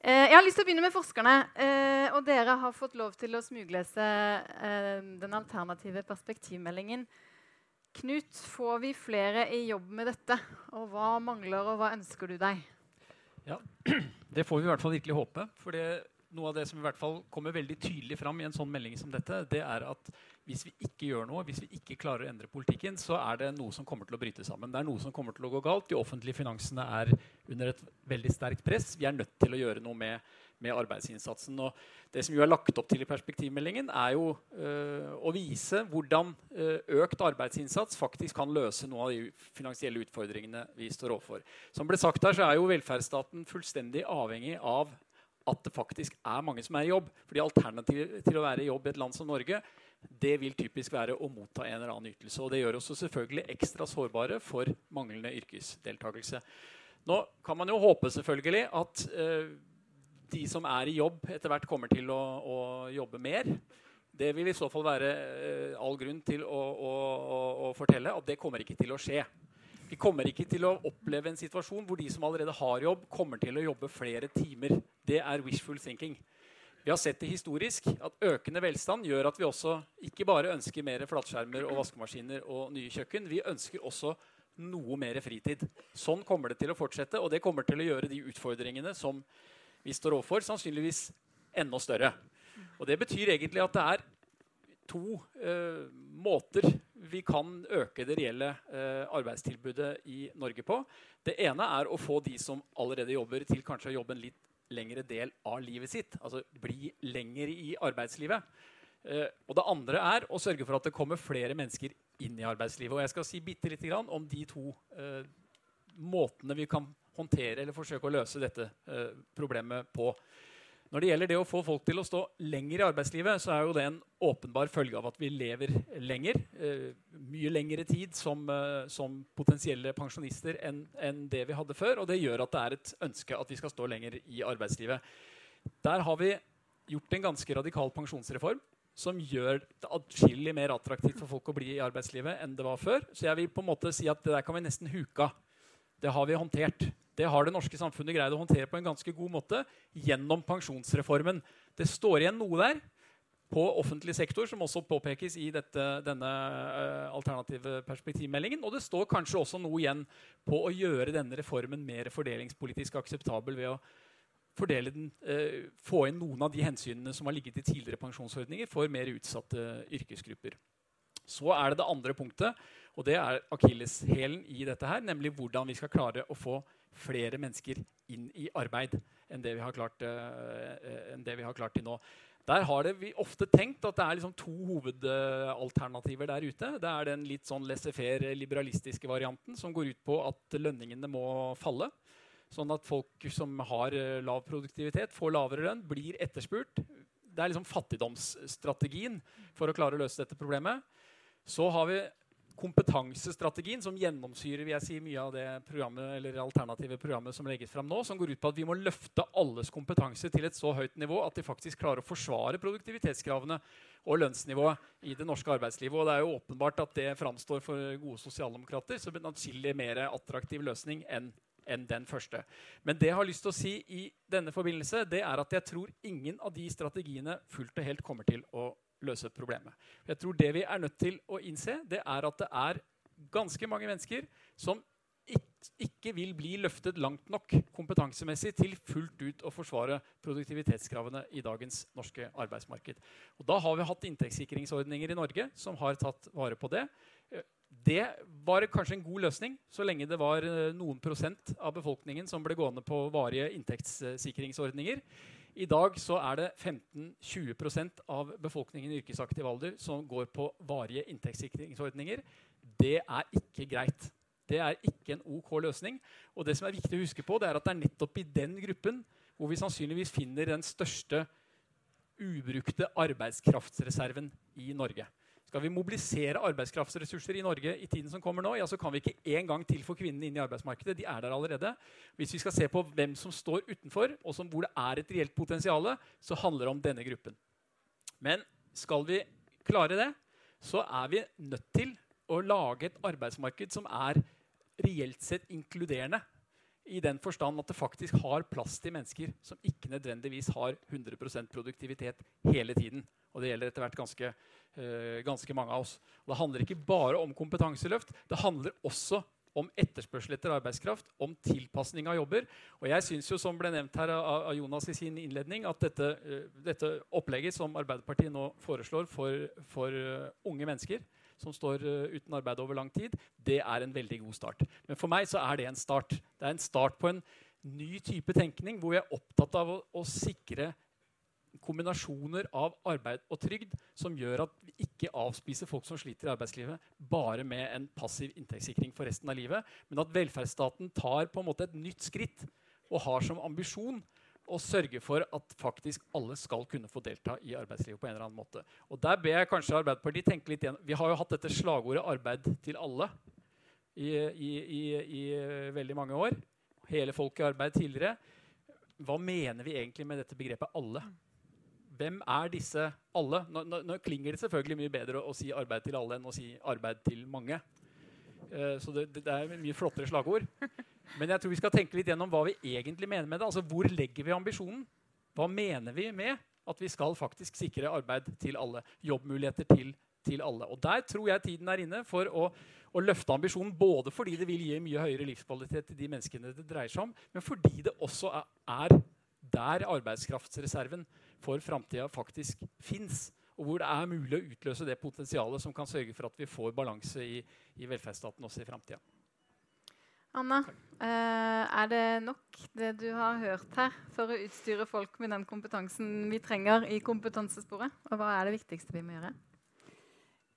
Eh, jeg har lyst til å begynne med forskerne. Eh, og dere har fått lov til å smuglese eh, den alternative perspektivmeldingen. Knut, får vi flere i jobb med dette? Og hva mangler, og hva ønsker du deg? Ja, Det får vi i hvert fall virkelig håpe. For det, noe av det som i hvert fall kommer veldig tydelig fram i en sånn melding som dette, det er at hvis vi ikke gjør noe, hvis vi ikke klarer å endre politikken, så er det noe som kommer til å bryte sammen. Det er noe som kommer til å gå galt. De offentlige finansene er under et veldig sterkt press. Vi er nødt til å gjøre noe med, med arbeidsinnsatsen. Og det som jo er lagt opp til i perspektivmeldingen, er jo øh, å vise hvordan øh, økt arbeidsinnsats faktisk kan løse noen av de finansielle utfordringene vi står overfor. Som ble sagt her, så er jo velferdsstaten fullstendig avhengig av at det faktisk er mange som er i jobb. Fordi Alternativet til å være i jobb i et land som Norge det vil typisk være å motta en eller annen ytelse. Og det gjør oss selvfølgelig ekstra sårbare for manglende yrkesdeltakelse. Nå kan man jo håpe selvfølgelig at eh, de som er i jobb, etter hvert kommer til å, å, jobbe mer. Det vil i så fall være eh, all grunn til å, å, å fortelle at det kommer ikke til å skje. Vi kommer ikke til å oppleve en situasjon hvor de som allerede har jobb, kommer til å jobbe flere timer. Det er wishful thinking. Vi har sett det historisk at økende velstand gjør at vi også ikke bare ønsker mer flatskjermer og vaskemaskiner og nye kjøkken. Vi ønsker også noe mer fritid. Sånn kommer det til å fortsette, og det kommer til å gjøre de utfordringene som vi står overfor, sannsynligvis enda større. Og Det betyr egentlig at det er to uh, måter vi kan øke det reelle uh, arbeidstilbudet i Norge på. Det ene er å få de som allerede jobber, til kanskje å jobbe en litt lengre del av livet sitt. Altså bli lenger i arbeidslivet. Uh, og det andre er å sørge for at det kommer flere mennesker inn i arbeidslivet. Og jeg skal si bitte lite grann om de to måtene vi kan håndtere eller forsøke å løse dette problemet på. Når det gjelder det å få folk til å stå lenger i arbeidslivet, så er jo det en åpenbar følge av at vi lever lenger. Eh, mye lengre tid som, eh, som potensielle pensjonister enn en det vi hadde før. Og det gjør at det er et ønske at vi skal stå lenger i arbeidslivet. Der har vi gjort en ganske radikal pensjonsreform som gjør det atskillig mer attraktivt for folk å bli i arbeidslivet enn det var før. Så jeg vil på en måte si at det der kan vi nesten huke av. Det har vi håndtert. Det har det norske samfunnet greid å håndtere på en ganske god måte gjennom pensjonsreformen. Det står igjen noe der på offentlig sektor, som også påpekes i dette, denne uh, alternative perspektivmeldingen. Og det står kanskje også noe igjen på å gjøre denne reformen mer fordelingspolitisk akseptabel ved å fordele den, uh, få inn noen av de hensynene som har ligget i tidligere pensjonsordninger for mer utsatte yrkesgrupper. Så er det det andre punktet, og det er akilleshælen i dette her, nemlig hvordan vi skal klare å få flere mennesker inn i arbeid enn det vi har klart, uh, enn det vi har klart til nå. Der har det vi ofte tenkt at det er liksom to hovedalternativer der ute. Det er den litt sånn laissez-faire liberalistiske varianten som går ut på at lønningene må falle. Sånn at folk som har uh, lav produktivitet, får lavere lønn, blir etterspurt. Det er liksom fattigdomsstrategien for å klare å løse dette problemet. Så har vi kompetansestrategien som gjennomsyrer vil jeg si, mye av det programmet, eller alternative programmet som legges fram nå, som går ut på at vi må løfte alles kompetanse til et så høyt nivå at de faktisk klarer å forsvare produktivitetskravene og lønnsnivået i det norske arbeidslivet. Og det er jo åpenbart at det framstår for gode sosialdemokrater som en atskillig mer attraktiv løsning enn enn den første. Men det jeg har lyst til å si i denne forbindelse, det er at jeg tror ingen av de strategiene fullt og helt kommer til å løse problemet. Jeg tror Det vi er nødt til å innse, det er at det er ganske mange mennesker som ikke vil bli løftet langt nok kompetansemessig til fullt ut å forsvare produktivitetskravene i dagens norske arbeidsmarked. Og Da har vi hatt inntektssikringsordninger i Norge som har tatt vare på det. Det var kanskje en god løsning så lenge det var eh, noen prosent av befolkningen som ble gående på varige inntektssikringsordninger. I dag så er det 15-20% av befolkningen i yrkesaktiv alder som går på varige inntektssikringsordninger. Det er ikke greit. Det er ikke en OK løsning. Og det som er viktig å huske på, det er at det er nettopp i den gruppen hvor vi sannsynligvis finner den største ubrukte arbeidskraftsreserven i Norge. Skal vi mobilisere arbeidskraftsressurser i Norge i tiden som kommer nå, ja, så kan vi ikke en gang til få kvinnene inn i arbeidsmarkedet. De er der allerede. Hvis vi skal se på hvem som står utenfor, og som, hvor det er et reelt potensial, så handler det om denne gruppen. Men skal vi klare det, så er vi nødt til å lage et arbeidsmarked som er reelt sett inkluderende. I den forstand at det faktisk har plass til mennesker som ikke nødvendigvis har 100% produktivitet hele tiden. Og det gjelder etter hvert ganske, uh, ganske mange av oss. Og det handler ikke bare om kompetanseløft. Det handler også om etterspørsel etter arbeidskraft, om tilpasning av jobber. Og jeg synes jo, som ble nevnt her av, Jonas i sin innledning, at dette, uh, dette, opplegget som Arbeiderpartiet nå foreslår for, for uh, unge mennesker, som står uten arbeid over lang tid, det er en veldig god start. Men for meg så er det en start. Det er en start på en ny type tenkning hvor jeg er opptatt av å, å sikre kombinasjoner av arbeid og trygd som gjør at vi ikke avspiser folk som sliter i arbeidslivet, bare med en passiv inntektssikring for resten av livet, men at velferdsstaten tar på en måte et nytt skritt og har som ambisjon å sørge for at faktisk alle skal kunne få delta i arbeidslivet på en eller annen måte. Og der ber jeg kanskje Arbeiderpartiet tenke litt igjen. Vi har jo hatt dette slagordet 'arbeid til alle' i, i, i, i veldig mange år. Hele folket i arbeid tidligere. Hva mener vi egentlig med dette begrepet 'alle'? Hvem er disse alle? Nå, nå, nå klinger det selvfølgelig mye bedre å, å, si 'arbeid til alle' enn å si 'arbeid til mange'. Uh, så det, det, er mye flottere slagord. Men jeg tror vi skal tenke litt gjennom hva vi egentlig mener med det. Altså, Hvor legger vi ambisjonen? Hva mener vi med at vi skal faktisk sikre arbeid til alle? Jobbmuligheter til, til alle. Og Der tror jeg tiden er inne for å, å, løfte ambisjonen, både fordi det vil gi mye høyere livskvalitet til de menneskene det dreier seg om, men fordi det også er, er der arbeidskraftsreserven for framtida faktisk fins. Og hvor det er mulig å utløse det potensialet som kan sørge for at vi får balanse i, i velferdsstaten også i framtida. Anna, eh, er det nok det du har hørt her, for å utstyre folk med den kompetansen vi trenger i kompetansesporet? Og hva er det viktigste vi må gjøre?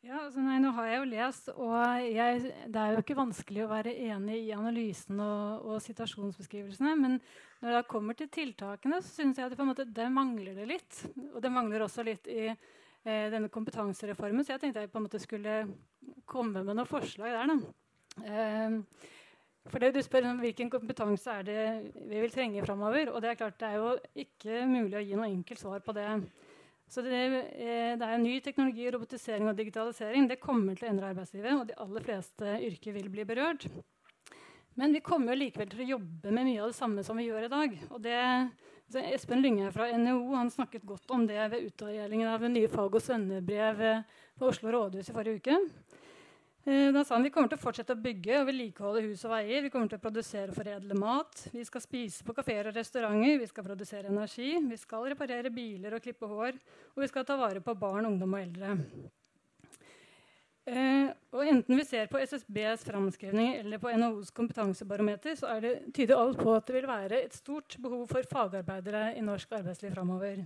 Ja, altså nei, nå har jeg jo lest, og jeg, det er jo ikke vanskelig å være enig i analysen og, og situasjonsbeskrivelsene. Men når det kommer til tiltakene, så syns jeg at det, på en måte, det mangler det litt. Og det mangler også litt i eh, denne kompetansereformen, så jeg tenkte jeg på en måte skulle komme med noen forslag der. Da. Eh, for det du spør om Hvilken kompetanse er det vi vil trenge framover? Og det er klart det er jo ikke mulig å gi noe enkelt svar på det. Så det, eh, det er ny teknologi, robotisering og digitalisering. Det kommer til å endre arbeidslivet, og de aller fleste yrker vil bli berørt. Men vi kommer likevel til å jobbe med mye av det samme som vi gjør i dag. Og det, Espen Lynge fra NHO han snakket godt om det ved utdelingen av nye fag- og svennebrev på Oslo rådhus i forrige uke. Eh, da sa han vi kommer til å fortsette å bygge og vedlikeholde hus og veier. Vi kommer til å produsere og foredle mat. Vi skal spise på kafeer og restauranter. Vi skal produsere energi. Vi skal reparere biler og klippe hår. Og vi skal ta vare på barn, ungdom og eldre. Eh, og enten vi ser på SSBs framskrivninger eller på NHOs kompetansebarometer, så det, tyder alt på at det vil være et stort behov for fagarbeidere i norsk arbeidsliv framover.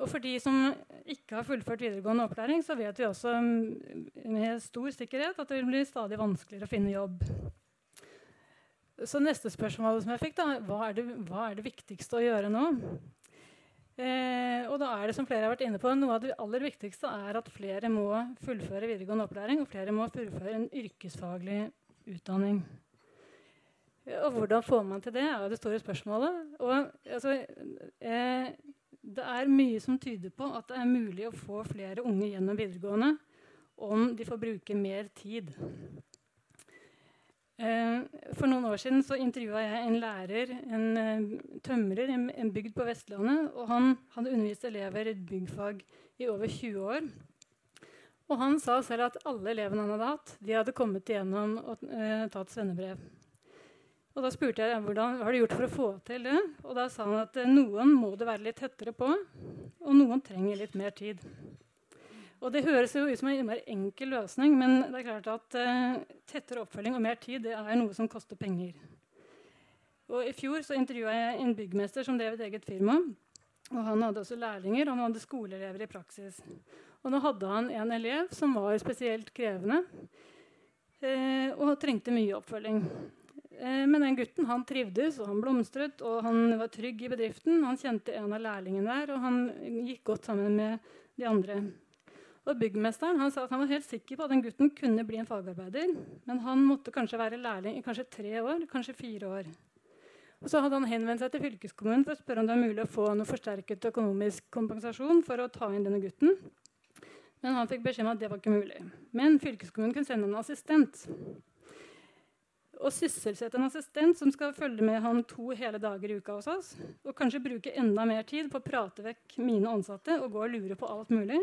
Og for de som ikke har fullført videregående opplæring, så vet vi også med stor sikkerhet at det vil bli stadig vanskeligere å finne jobb. Så neste spørsmål som jeg fikk, da, hva er det, hva er det viktigste å gjøre nå? Eh, og da er det som flere har vært inne på, Noe av det aller viktigste er at flere må fullføre videregående opplæring, og flere må fullføre en yrkesfaglig utdanning. Og hvordan får man til det, er det store spørsmålet. Og, altså, eh, det er mye som tyder på at det er mulig å få flere unge gjennom videregående om de får bruke mer tid. Eh, for noen år siden så intervjua jeg en lærer, en uh, tømrer, en, bygd på Vestlandet. og Han hadde undervist elever i byggfag i over 20 år. Og han sa selv at alle elevene han hadde hatt, de hadde kommet igjennom og uh, tatt svennebrev. Og Da spurte jeg hvordan har du gjort for å få til det. Og Da sa han at eh, noen må det være litt tettere på, og noen trenger litt mer tid. Og Det høres jo ut som en innmari enkel løsning, men det er klart at uh, tettere oppfølging og mer tid det er noe som koster penger. Og I fjor så intervjua jeg en byggmester som drev et eget firma. Og Han hadde også lærlinger og han hadde skoleelever i praksis. Og Nå hadde han en elev som var spesielt krevende uh, og trengte mye oppfølging. Eh, men den gutten han trivdes og han blomstret og han var trygg i bedriften. Han kjente en av lærlingene der, og han gikk godt sammen med de andre. Og Byggmesteren han sa at han var helt sikker på at den gutten kunne bli en fagarbeider. Men han måtte kanskje være lærling i kanskje tre år, kanskje fire år. Og Så hadde han henvendt seg til fylkeskommunen for å spørre om det var mulig å få noe forsterket økonomisk kompensasjon for å ta inn denne gutten. Men han fikk beskjed om at det var ikke mulig. Men fylkeskommunen kunne sende en assistent. Å sysselsette en assistent som skal følge med han to hele dager i uka hos oss, og kanskje bruke enda mer tid på å prate vekk mine ansatte og gå og lure på alt mulig,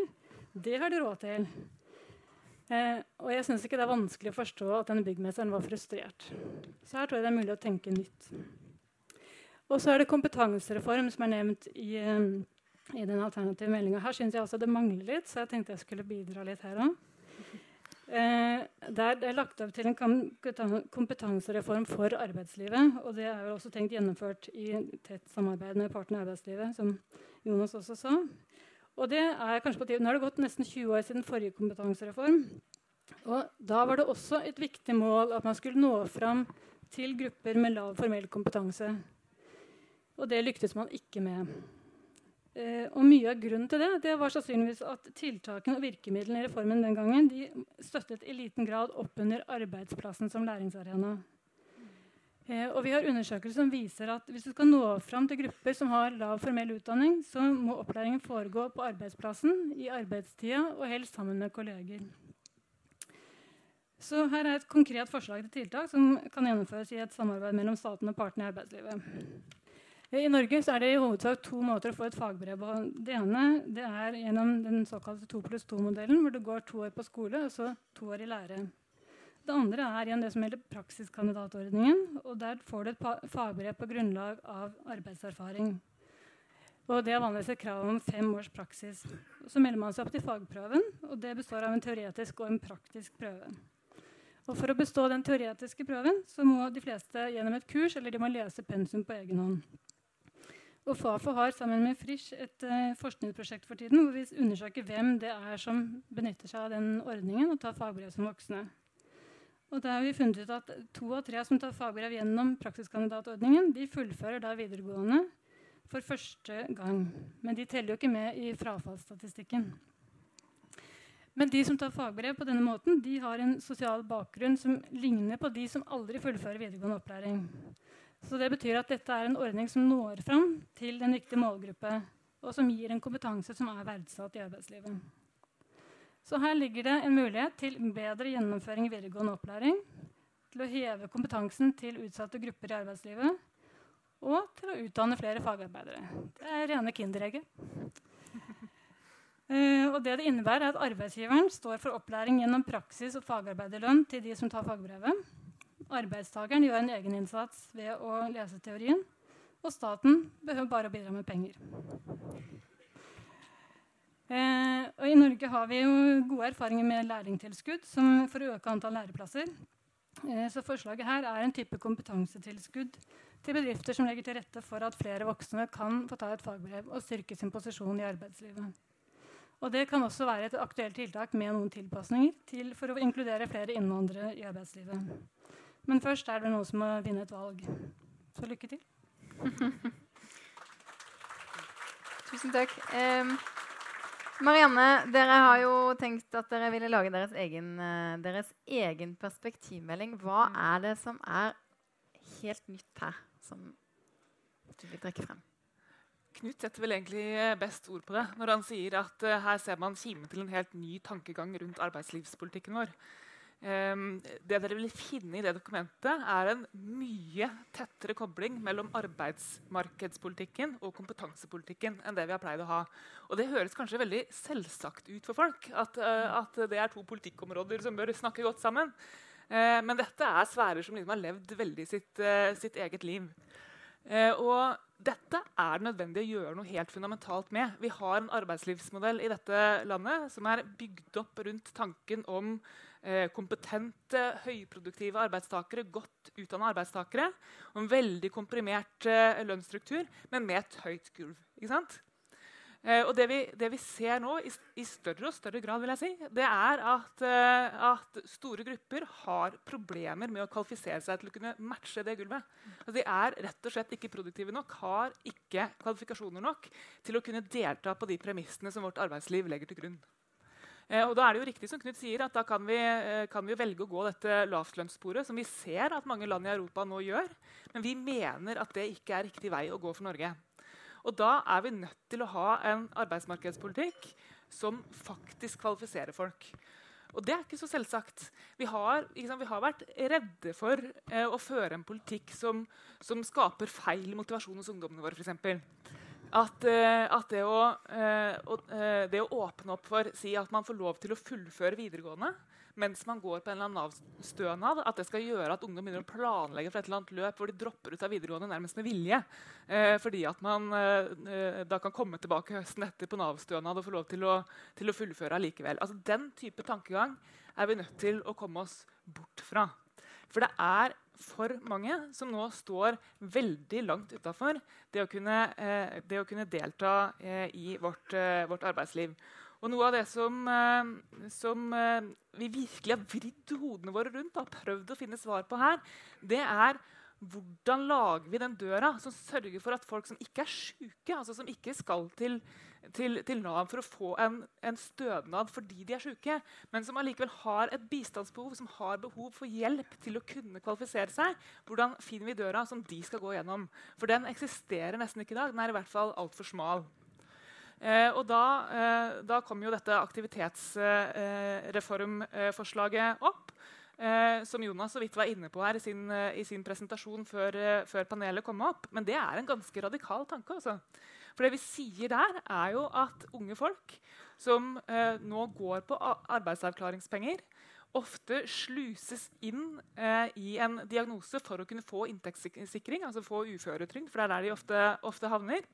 det har de råd til. Eh, og jeg syns ikke det er vanskelig å forstå at denne byggmesteren var frustrert. Så her tror jeg det er mulig å tenke nytt. Og så er det kompetansereform som er nevnt i, eh, i den alternative meldinga. Her syns jeg også det mangler litt, så jeg tenkte jeg skulle bidra litt her òg. Eh, der det er lagt opp til en kompetansereform for arbeidslivet. Og det er jo også tenkt gjennomført i tett samarbeid med partene i arbeidslivet, som Jonas også sa. Og det er kanskje på tide. Nå har det gått nesten 20 år siden forrige kompetansereform. Og da var det også et viktig mål at man skulle nå fram til grupper med lav formell kompetanse. Og det lyktes man ikke med. Eh, og Mye av grunnen til det det var sannsynligvis at tiltakene og virkemidlene i reformen den gangen de støttet i liten grad opp under arbeidsplassen som læringsarena. Eh, og vi har undersøkelser som viser at hvis du skal nå fram til grupper som har lav formell utdanning, så må opplæringen foregå på arbeidsplassen, i arbeidstida og helst sammen med kolleger. Så her er et konkret forslag til tiltak som kan gjennomføres i et samarbeid mellom staten og partene i arbeidslivet. I Norge er det i hovedsak to måter å få et fagbrev på. Det ene det er gjennom den såkalte 2 pluss 2-modellen, hvor du går to år på skole og så to år i lære. Det andre er igjen det som gjelder praksiskandidatordningen. og Der får du et fagbrev på grunnlag av arbeidserfaring. Og Det er vanligvis et krav om fem års praksis. Så melder man seg opp til fagprøven. og Det består av en teoretisk og en praktisk prøve. Og For å bestå den teoretiske prøven så må de fleste gjennom et kurs eller de må lese pensum på egen hånd. Og Fafo har sammen med Frisch et uh, forskningsprosjekt for tiden hvor vi undersøker hvem det er som benytter seg av den ordningen og tar fagbrev som voksne. Og der har vi funnet ut at To av tre som tar fagbrev gjennom praksiskandidatordningen, de fullfører da videregående for første gang. Men de teller jo ikke med i frafallsstatistikken. Men de som tar fagbrev på denne måten, de har en sosial bakgrunn som ligner på de som aldri fullfører videregående opplæring. Så det betyr at dette er en ordning som når fram til en riktige målgruppe, og som gir en kompetanse som er verdsatt i arbeidslivet. Så her ligger det en mulighet til bedre gjennomføring i videregående opplæring, til å heve kompetansen til utsatte grupper i arbeidslivet og til å utdanne flere fagarbeidere. Det er rene kinderegget. Uh, og det det innebærer, er at arbeidsgiveren står for opplæring gjennom praksis og fagarbeiderlønn til de som tar fagbrevet. Arbeidstakeren gjør en egeninnsats ved å lese teorien. Og staten behøver bare å bidra med penger. Eh, og I Norge har vi jo gode erfaringer med lærlingtilskudd for å øke antall læreplasser. Eh, så forslaget her er en type kompetansetilskudd til bedrifter som legger til rette for at flere voksne kan få ta et fagbrev og styrke sin posisjon i arbeidslivet. Og Det kan også være et aktuelt tiltak med noen tilpasninger for å inkludere flere innvandrere i arbeidslivet. Men først er det noen som må vinne et valg. Så lykke til. Tusen takk. Um, Marianne, dere har jo tenkt at dere ville lage deres egen, uh, deres egen perspektivmelding. Hva mm. er det som er helt nytt her, som du vil trekke frem? Knut setter vel egentlig best ord på det når han sier at uh, her ser man kimen til en helt ny tankegang rundt arbeidslivspolitikken vår. Um, det dere vil finne i det dokumentet, er en mye tettere kobling mellom arbeidsmarkedspolitikken og kompetansepolitikken enn det vi har pleid å ha. Og Det høres kanskje veldig selvsagt ut for folk at, uh, at det er to politikkområder som bør snakke godt sammen. Uh, men dette er sfærer som liksom har levd veldig sitt, uh, sitt eget liv. og dette er det nødvendig å gjøre noe helt fundamentalt med. Vi har en arbeidslivsmodell i dette landet som er bygd opp rundt tanken om Eh, kompetente, høyproduktive arbeidstakere, godt utdanna arbeidstakere. Og en veldig komprimert eh, lønnsstruktur, men med et høyt gulv. Eh, og det vi, det vi, ser nå, i, i, større og større grad, vil jeg si, det er at, at, store grupper har problemer med å kvalifisere seg til å kunne matche det gulvet. Altså, de er rett og slett ikke produktive nok, har ikke kvalifikasjoner nok til å kunne delta på de premissene som vårt arbeidsliv legger til grunn. Eh, og da er det jo riktig som Knut sier, at da kan vi, eh, kan vi velge å gå dette lavtlønnssporet, som vi ser at mange land i Europa nå gjør. Men vi mener at det ikke er riktig vei å gå for Norge. Og da er vi nødt til å ha en arbeidsmarkedspolitikk som faktisk kvalifiserer folk. Og det er ikke så selvsagt. Vi har, sant, vi har vært redde for eh, å føre en politikk som, som, skaper feil motivasjon hos ungdommene våre, f.eks. At, eh, at det, å, eh, eh, det, å, åpne opp for si at man får lov til å fullføre videregående mens man går på en eller annen Nav-stønad, at det skal gjøre at ungdom begynner å planlegge for et eller annet løp hvor de dropper ut av videregående nærmest med vilje. Fordi at man da kan komme tilbake høsten etter på Nav-stønad og få lov til å, til å fullføre allikevel. Altså, den type tankegang er vi nødt til å komme oss bort fra. For det er for mange som nå står veldig langt utafor det, eh, det, å kunne delta eh, i vårt, eh, vårt, arbeidsliv. Og noe av det som, som vi virkelig har vridd hodene våre rundt og prøvd å finne svar på her, det er hvordan lager vi den døra som sørger for at folk som ikke er syke, altså som ikke skal til, til, til Nav for å få en, en, stønad fordi de er syke, men som allikevel har et bistandsbehov, som har behov for hjelp til å kunne kvalifisere seg, hvordan finner vi døra som de skal gå gjennom? For den eksisterer nesten ikke i dag. Den er i hvert fall altfor smal. Eh, og da, eh, da, kom jo dette aktivitetsreformforslaget eh, opp. Eh, som Jonas så vidt var inne på her i sin, eh, i sin presentasjon før, eh, før, panelet kom opp. Men det er en ganske radikal tanke. Også. Altså. For det vi sier der, er jo at unge folk som nå går på arbeidsavklaringspenger, ofte sluses inn eh, i en diagnose for å kunne få inntektssikring, altså få uføretrygd, for det er der de ofte, ofte havner.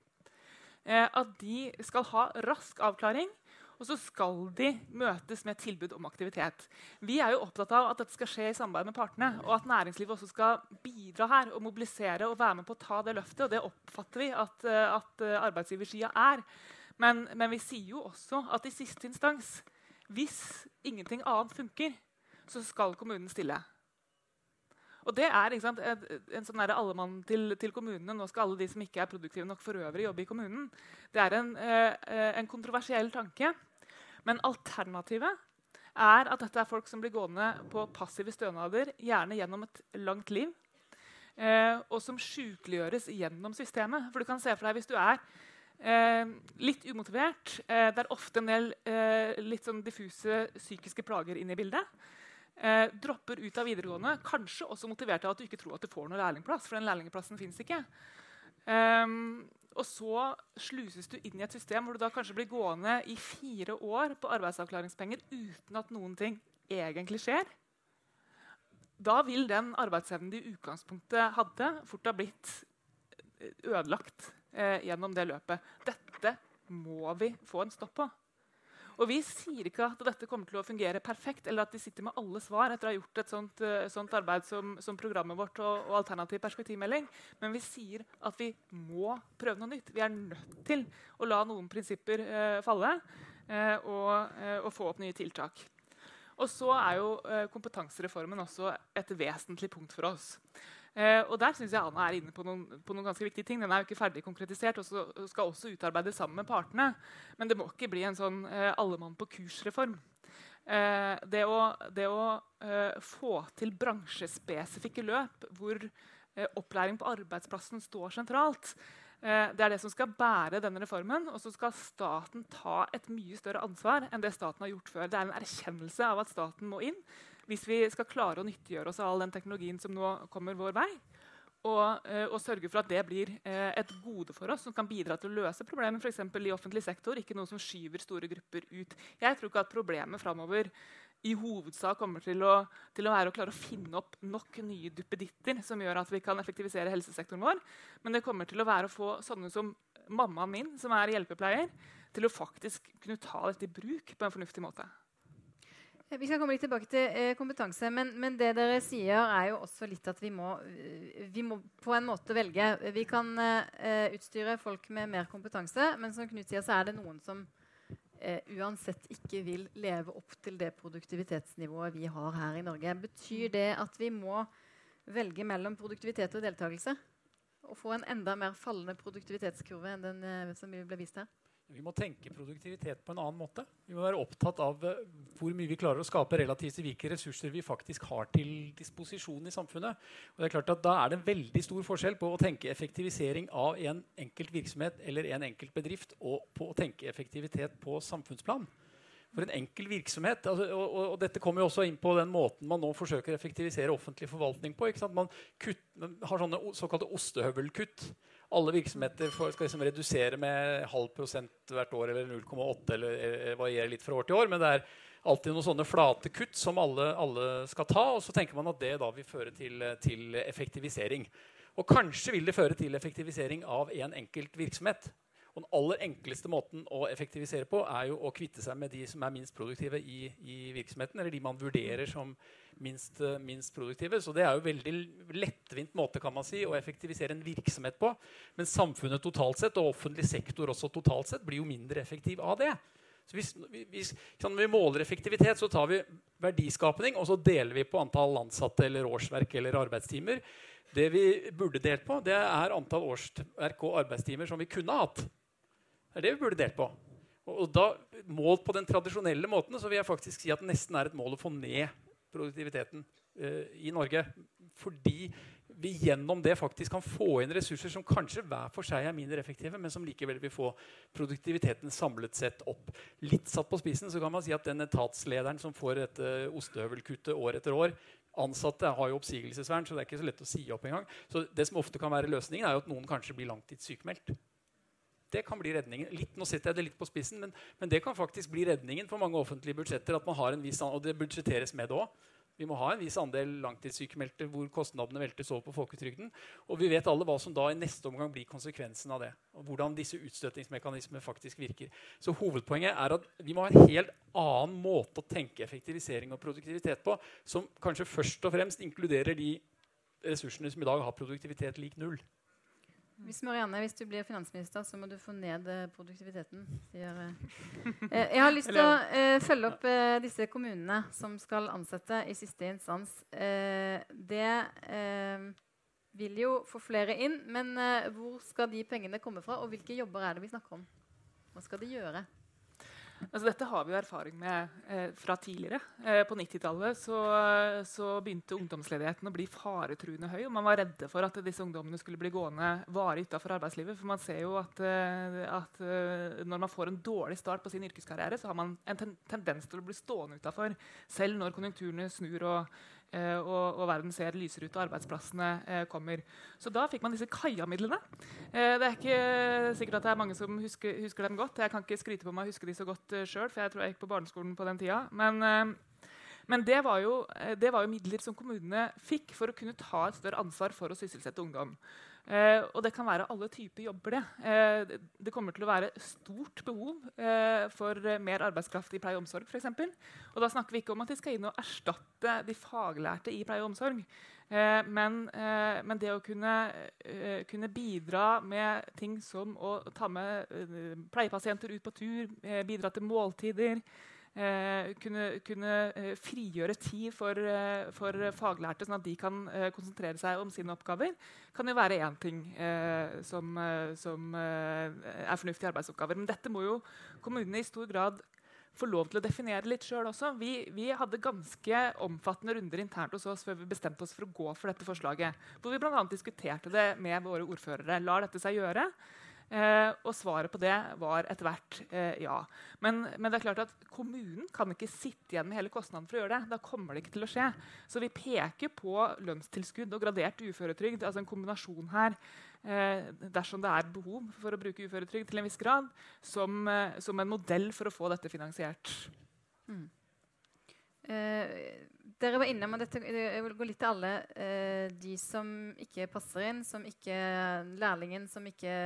Eh, at de skal ha rask avklaring. Og så skal de møtes med tilbud om aktivitet. Vi er jo opptatt av at dette skal skje i samarbeid med partene. Og at næringslivet også skal bidra her og mobilisere og være med på å ta det løftet. Og det oppfatter vi at, eh, at eh, arbeidsgiversida er. Men, men, vi sier jo også at i siste instans, hvis ingenting annet funker, så skal kommunen stille. Og det er sant, en sånn allemann til, til, kommunene. Nå skal alle de som ikke er produktive nok for øvrig, jobbe i kommunen. Det er en, eh, en kontroversiell tanke. Men alternativet er at dette er folk som blir gående på passive stønader, gjerne gjennom et langt liv, eh, og som sykeliggjøres gjennom systemet. For du kan se for deg hvis du er eh, litt umotivert, eh, det er ofte en del eh, litt sånn diffuse psykiske plager inne i bildet eh, dropper ut av videregående, kanskje også motivert av at du ikke tror at du får noen lærlingplass, for den lærlingplassen ikke. Um, og så sluses du inn i et system hvor du da kanskje blir gående i fire år på arbeidsavklaringspenger uten at noen ting egentlig skjer. Da vil den arbeidsevnen de i utgangspunktet hadde, fort ha blitt eh, ødelagt eh, gjennom det løpet. Dette må vi få en stopp på. Og Vi sier ikke at dette kommer til å fungere perfekt, eller at de sitter med alle svar etter å ha gjort et sånt, uh, sånt arbeid som, som, programmet vårt og, og, alternativ perspektivmelding, men vi sier at vi må prøve noe nytt. Vi er nødt til å la noen prinsipper eh, falle eh, og, og, få opp nye tiltak. Og så er jo kompetansereformen også et vesentlig punkt for oss. Eh, og Der syns jeg Anna er inne på noen, på noen, ganske viktige ting. Den er jo ikke ferdig konkretisert og skal også utarbeides sammen med partene. Men det må ikke bli en sånn eh, allemann på kurs-reform. Eh, det å, det å få til bransjespesifikke løp hvor opplæring på arbeidsplassen står sentralt, det er det som skal bære denne reformen. Og så skal staten ta et mye større ansvar enn det staten har gjort før. Det er en erkjennelse av at staten må inn hvis vi skal klare å nyttiggjøre oss av all den teknologien som nå kommer vår vei, og, eh, og sørge for at det blir eh, et gode for oss som kan bidra til å løse problemer f.eks. i offentlig sektor, ikke noe som skyver store grupper ut. Jeg tror ikke at problemet framover i hovedsak kommer til å, til å, være å klare å finne opp nok nye duppeditter som gjør at vi kan effektivisere helsesektoren vår. Men det kommer til å være å få sånne som mammaen min, som er hjelpepleier, til å faktisk kunne ta dette i bruk på en fornuftig måte. Eh, vi skal komme litt tilbake til eh, kompetanse, men, men, det dere sier, er jo også litt at vi må, eh, vi må på en måte velge. Vi kan uh, utstyre folk med mer kompetanse, men som Knut sier, så er det noen som uh, uansett ikke vil leve opp til det produktivitetsnivået vi har her i Norge. Betyr det at vi må velge mellom produktivitet og deltakelse? Og få en enda mer fallende produktivitetskurve enn den uh, som ble vist her? Vi må tenke produktivitet på en annen måte. Vi må være opptatt av uh, hvor mye vi klarer å skape relativt til hvilke ressurser vi faktisk har til disposisjon i samfunnet. Og det er klart at Da er det en veldig stor forskjell på å tenke effektivisering av en enkelt virksomhet eller en enkelt bedrift, og på å tenke effektivitet på samfunnsplan. For en enkel virksomhet altså, og, og, dette kommer jo også inn på den måten man nå forsøker å effektivisere offentlig forvaltning på. Man, kutt, man, har sånne såkalte ostehøvelkutt. Alle virksomheter får, skal liksom redusere med halv prosent hvert år eller 0,8 eller, eller varierer litt fra år til år. Men det er alltid noen sånne flate kutt som alle, alle, skal ta. Og så tenker man at det da vil føre til, til effektivisering. Og kanskje vil det føre til effektivisering av en enkelt virksomhet. Og den aller enkleste måten å effektivisere på er jo å kvitte seg med de som er minst produktive i, i virksomheten, eller de man vurderer som minst, uh, minst, produktive. Så det er jo veldig lettvint måte kan man si, å effektivisere en virksomhet på. Men samfunnet totalt sett, og offentlig sektor også totalt sett, blir jo mindre effektiv av det. Så hvis, hvis, Når vi måler effektivitet, så tar vi verdiskapning og så deler vi på antall ansatte eller årsverk eller arbeidstimer. Det vi burde delt på, det er antall årsverk og arbeidstimer som vi kunne hatt. Det er det vi burde delt på. Og, da, Målt på den tradisjonelle måten så vil jeg faktisk si at det nesten er et mål å få ned produktiviteten uh, i Norge. Fordi vi gjennom det faktisk kan få inn ressurser som kanskje hver for seg er mindre effektive, men som likevel vil få produktiviteten samlet sett opp. Litt satt på spissen så kan man si at den etatslederen som får dette ostehøvelkuttet år etter år Ansatte har jo oppsigelsesvern, så det er ikke så lett å si opp engang. Så det som ofte kan være løsningen, er jo at noen kanskje blir langtidssykemeldt. Det kan bli redningen. Litt, nå setter jeg det litt på spissen, men, men, det kan faktisk bli redningen for mange offentlige budsjetter. at man har en viss, Og det budsjetteres med det òg. Vi må ha en viss andel langtidssykemeldte hvor kostnadene veltes over på folketrygden. Og vi vet alle hva som da i neste omgang blir konsekvensen av det. Og hvordan disse utstøtingsmekanismene faktisk virker. Så hovedpoenget er at vi må ha en helt annen måte å tenke effektivisering og produktivitet på, som kanskje først og fremst inkluderer de ressursene som i dag har produktivitet lik null. Hvis Marianne, hvis du blir finansminister, så må du få ned eh, produktiviteten. Sier, eh. Jeg har lyst til å eh, følge opp eh, disse kommunene som skal ansette i siste instans. Eh, det eh, vil jo få flere inn, men hvor skal de pengene komme fra? Og hvilke jobber er det vi snakker om? Hva skal de gjøre? Altså, dette har vi jo erfaring med eh, fra tidligere. Eh, på 90-tallet så, så, begynte ungdomsledigheten å bli faretruende høy. og Man var redde for at disse ungdommene skulle bli gående varig utafor arbeidslivet. For man ser jo at, eh, at, eh, når man får en dårlig start på sin yrkeskarriere, så har man en ten tendens til å bli stående utafor, selv når konjunkturene snur og og, og, verden ser lysere ut, og arbeidsplassene eh, kommer. Så da fikk man disse Kaja-midlene. Eh, det er ikke sikkert at det er mange som husker, husker, dem godt. Jeg kan ikke skryte på meg å huske de så godt uh, sjøl, for jeg tror jeg gikk på barneskolen på den tida. Men, men det, var jo, det, var jo, midler som kommunene fikk for å kunne ta et større ansvar for å sysselsette ungdom. Eh, og det kan være alle typer jobber. Det. Eh, det kommer til å være stort behov eh, for mer arbeidskraft i pleie og omsorg. For eksempel. og da snakker vi ikke om at de skal inn og erstatte de faglærte i pleie og omsorg. Eh, men, eh, men, det å kunne, eh, kunne, bidra med ting som å ta med pleiepasienter ut på tur, bidra til måltider Eh, kunne, kunne eh, frigjøre tid for, eh, for, faglærte, sånn at de kan eh, konsentrere seg om sine oppgaver, kan jo være én ting som, som er fornuftige arbeidsoppgaver. Men dette må jo kommunene i stor grad få lov til å definere litt sjøl også. Vi, vi, hadde ganske omfattende runder internt hos oss før vi bestemte oss for å gå for dette forslaget. Hvor vi bl.a. diskuterte det med våre ordførere. Lar dette seg gjøre? Eh, og svaret på det var etter hvert eh, ja. Men, men, det er klart at kommunen kan ikke sitte igjen med hele kostnaden for å gjøre det. Da kommer det ikke til å skje. Så vi peker på lønnstilskudd og gradert uføretrygd, altså en kombinasjon her, eh, dersom det er behov for å bruke uføretrygd til en viss grad, som, eh, som en modell for å få dette finansiert. Mm. Eh, dere var innom, og dette, Jeg vil gå litt til alle eh, de som ikke passer inn. som ikke, Lærlingen som, ikke,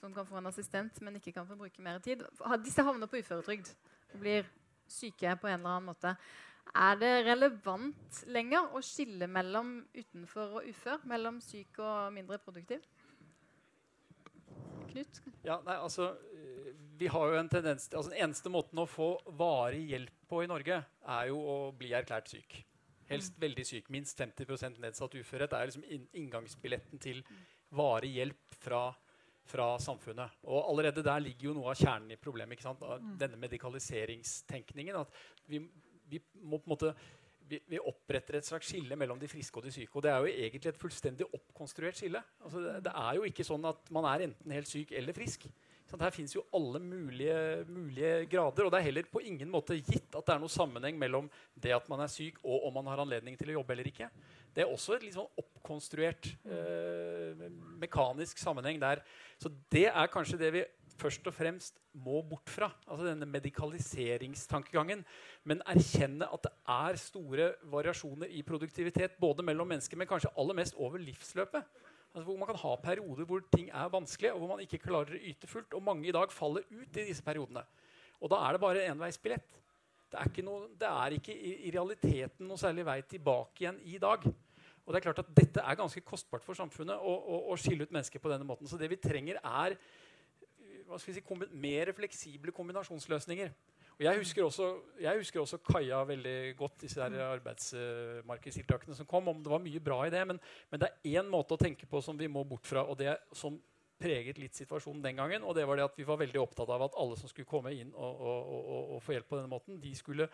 som kan få en assistent, men ikke kan få bruke mer tid. Disse havner på uføretrygd og blir syke på en eller annen måte. Er det relevant lenger å skille mellom utenfor og ufør? Mellom syk og mindre produktiv? Knut? Ja, nei, altså, vi har jo en tendens altså Den eneste måten å få varig hjelp på i Norge, er jo å bli erklært syk. Helst veldig syk. Minst 50% nedsatt uførhet er liksom inngangsbilletten til varig hjelp fra, fra, samfunnet. Og allerede der ligger jo noe av kjernen i problemet. ikke sant? Mm. Denne medikaliseringstenkningen. At vi, vi må på en måte vi, vi, oppretter et slags skille mellom de friske og de syke. Og det er jo egentlig et fullstendig oppkonstruert skille. Altså, det, det, er jo ikke sånn at man er enten helt syk eller frisk. Så her fins jo alle mulige, mulige, grader. Og det er heller på ingen måte gitt at det er noe sammenheng mellom det at man er syk, og om man har anledning til å jobbe eller ikke. Det er også et litt sånn oppkonstruert eh, mekanisk sammenheng der. Så det er kanskje det vi først og fremst må bort fra. Altså denne medikaliseringstankegangen. Men erkjenne at det er store variasjoner i produktivitet både mellom mennesker, men kanskje aller mest over livsløpet. Altså hvor Man kan ha perioder hvor ting er vanskelig, og hvor man ikke klarer å yte fullt. Og mange i dag faller ut i disse periodene. Og da er det bare enveisbillett. Det er ikke, noe, det er ikke i, i, realiteten noe særlig vei tilbake igjen i dag. Og det er klart at Dette er ganske kostbart for samfunnet å, å, å skille ut mennesker på denne måten. Så det vi trenger, er hva skal vi si, mer fleksible kombinasjonsløsninger. Og jeg husker, også, jeg husker også Kaja veldig godt, disse der arbeidsmarkedstiltakene som kom. om Det var mye bra i det, men, men det er én måte å tenke på som vi må bort fra. og det som preget litt situasjonen den gangen. og det var det at Vi var veldig opptatt av at alle som skulle komme inn og, og, og, og få hjelp på denne måten, de skulle,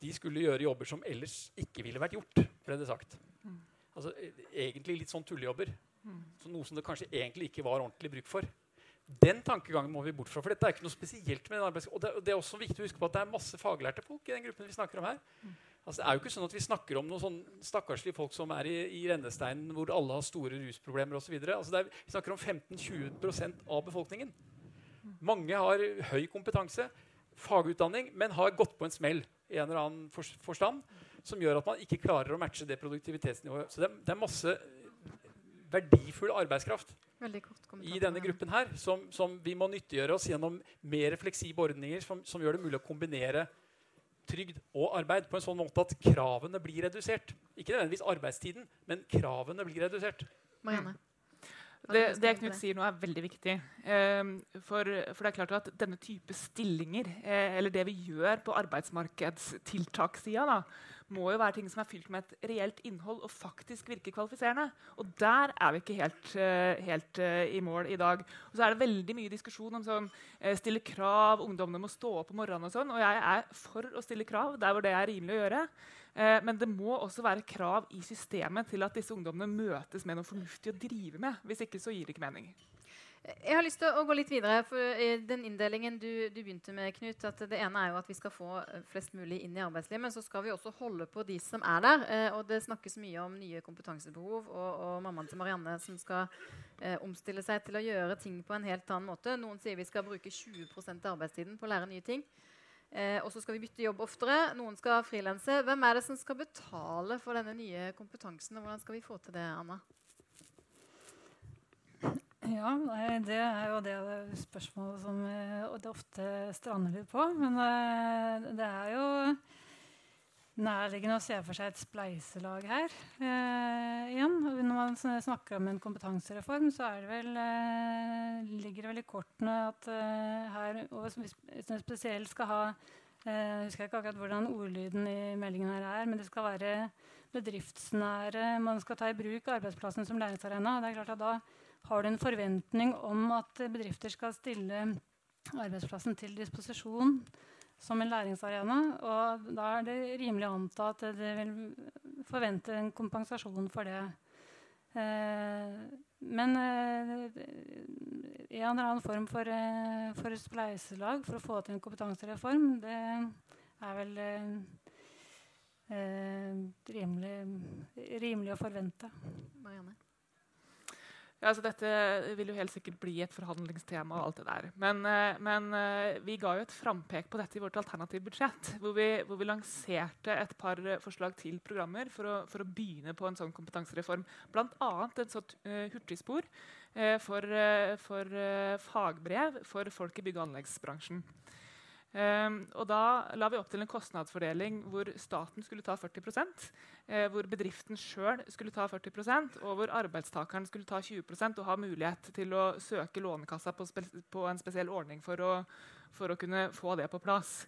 de skulle, gjøre jobber som ellers ikke ville vært gjort, ble det sagt. Mm. Altså, e, Egentlig litt sånn tullejobber. Mm. Så noe som det kanskje egentlig ikke var ordentlig bruk for. Den tankegangen må vi bort fra. for dette er ikke noe spesielt med den. Og det, det, er også viktig å huske på at det er masse faglærte folk i den gruppen vi snakker om her. Mm. Altså, det er jo ikke sånn at Vi snakker om noen sånn stakkarslige folk som er i, i rennesteinen hvor alle har store rusproblemer osv. Altså, vi snakker om 15-20% av befolkningen. Mange har høy kompetanse, fagutdanning, men har gått på en smell i en eller annen forstand som gjør at man ikke klarer å matche det produktivitetsnivået. Så det, det er masse verdifull arbeidskraft i denne gruppen her, som, som, vi må nyttiggjøre oss gjennom mer fleksible ordninger som, som, gjør det mulig å kombinere trygd og arbeid på en sånn måte at kravene blir redusert. Ikke nødvendigvis arbeidstiden, men kravene blir redusert. Marianne? Det, det Knut sier nå, er veldig viktig. Um, for, for, det er klart at denne type stillinger, eh, eller det vi gjør på arbeidsmarkedstiltakssida, må jo være ting som er fylt med et reelt innhold og faktisk virker kvalifiserende. Og der er vi ikke helt, uh, helt uh, i mål i dag. Og så er det veldig mye diskusjon om sånn, uh, stille krav, ungdommene må stå opp om morgenen og sånn. Og jeg er for å stille krav der hvor det er rimelig å gjøre. men det må også være krav i systemet til at disse ungdommene møtes med noe fornuftig å drive med. Hvis ikke så gir det ikke mening. Jeg har lyst til å gå litt videre. for den inndelingen du, du, begynte med, Knut, at Det ene er jo at vi skal få eh, flest mulig inn i arbeidslivet, men så skal vi også holde på de som er der. Eh, og Det snakkes mye om nye kompetansebehov og, og mammaen til Marianne som skal eh, omstille seg til å gjøre ting på en helt annen måte. Noen sier vi skal bruke 20 av arbeidstiden på å lære nye ting. Eh, og så skal vi bytte jobb oftere. Noen skal frilanse. Hvem er det som skal betale for denne nye kompetansen? og Hvordan skal vi få til det, Anna? Ja, det er jo det spørsmålet som eh, det ofte strander litt på. Men eh, det er jo nærliggende å se for seg et spleiselag her eh, igjen. Når man snakker om en kompetansereform, så det vel, eh, ligger det vel i kortene at eh, her Hvis man spesielt skal ha eh, Jeg ikke akkurat hvordan ordlyden i meldingen her er, men det skal være bedriftsnære Man skal ta i bruk arbeidsplassen som læringsarena. Det er klart at da har du en forventning om at bedrifter skal stille arbeidsplassen til disposisjon som en læringsarena. Og da er det rimelig å anta at det vil forvente en kompensasjon for det. Eh, men eh, en eller annen form for, eh, for spleiselag for å få til en kompetansereform, det er vel eh, rimelig, rimelig å forvente. Marianne? Ja, altså dette vil jo helt sikkert bli et forhandlingstema. og alt det der. Men, eh, men eh, vi ga jo et frampek på dette i vårt alternative budsjett. Hvor vi, hvor vi lanserte et par forslag til programmer for å, for å begynne på en sånn kompetansereform. Bl.a. et sånt hurtigspor for, for fagbrev for folk i bygg- og anleggsbransjen. Um, og da la vi opp til en kostnadsfordeling hvor staten skulle ta 40 eh, hvor bedriften sjøl skulle ta 40% og hvor arbeidstakeren skulle ta 20% og ha mulighet til å søke Lånekassa på, på en spesiell ordning for å, for å kunne få det på plass.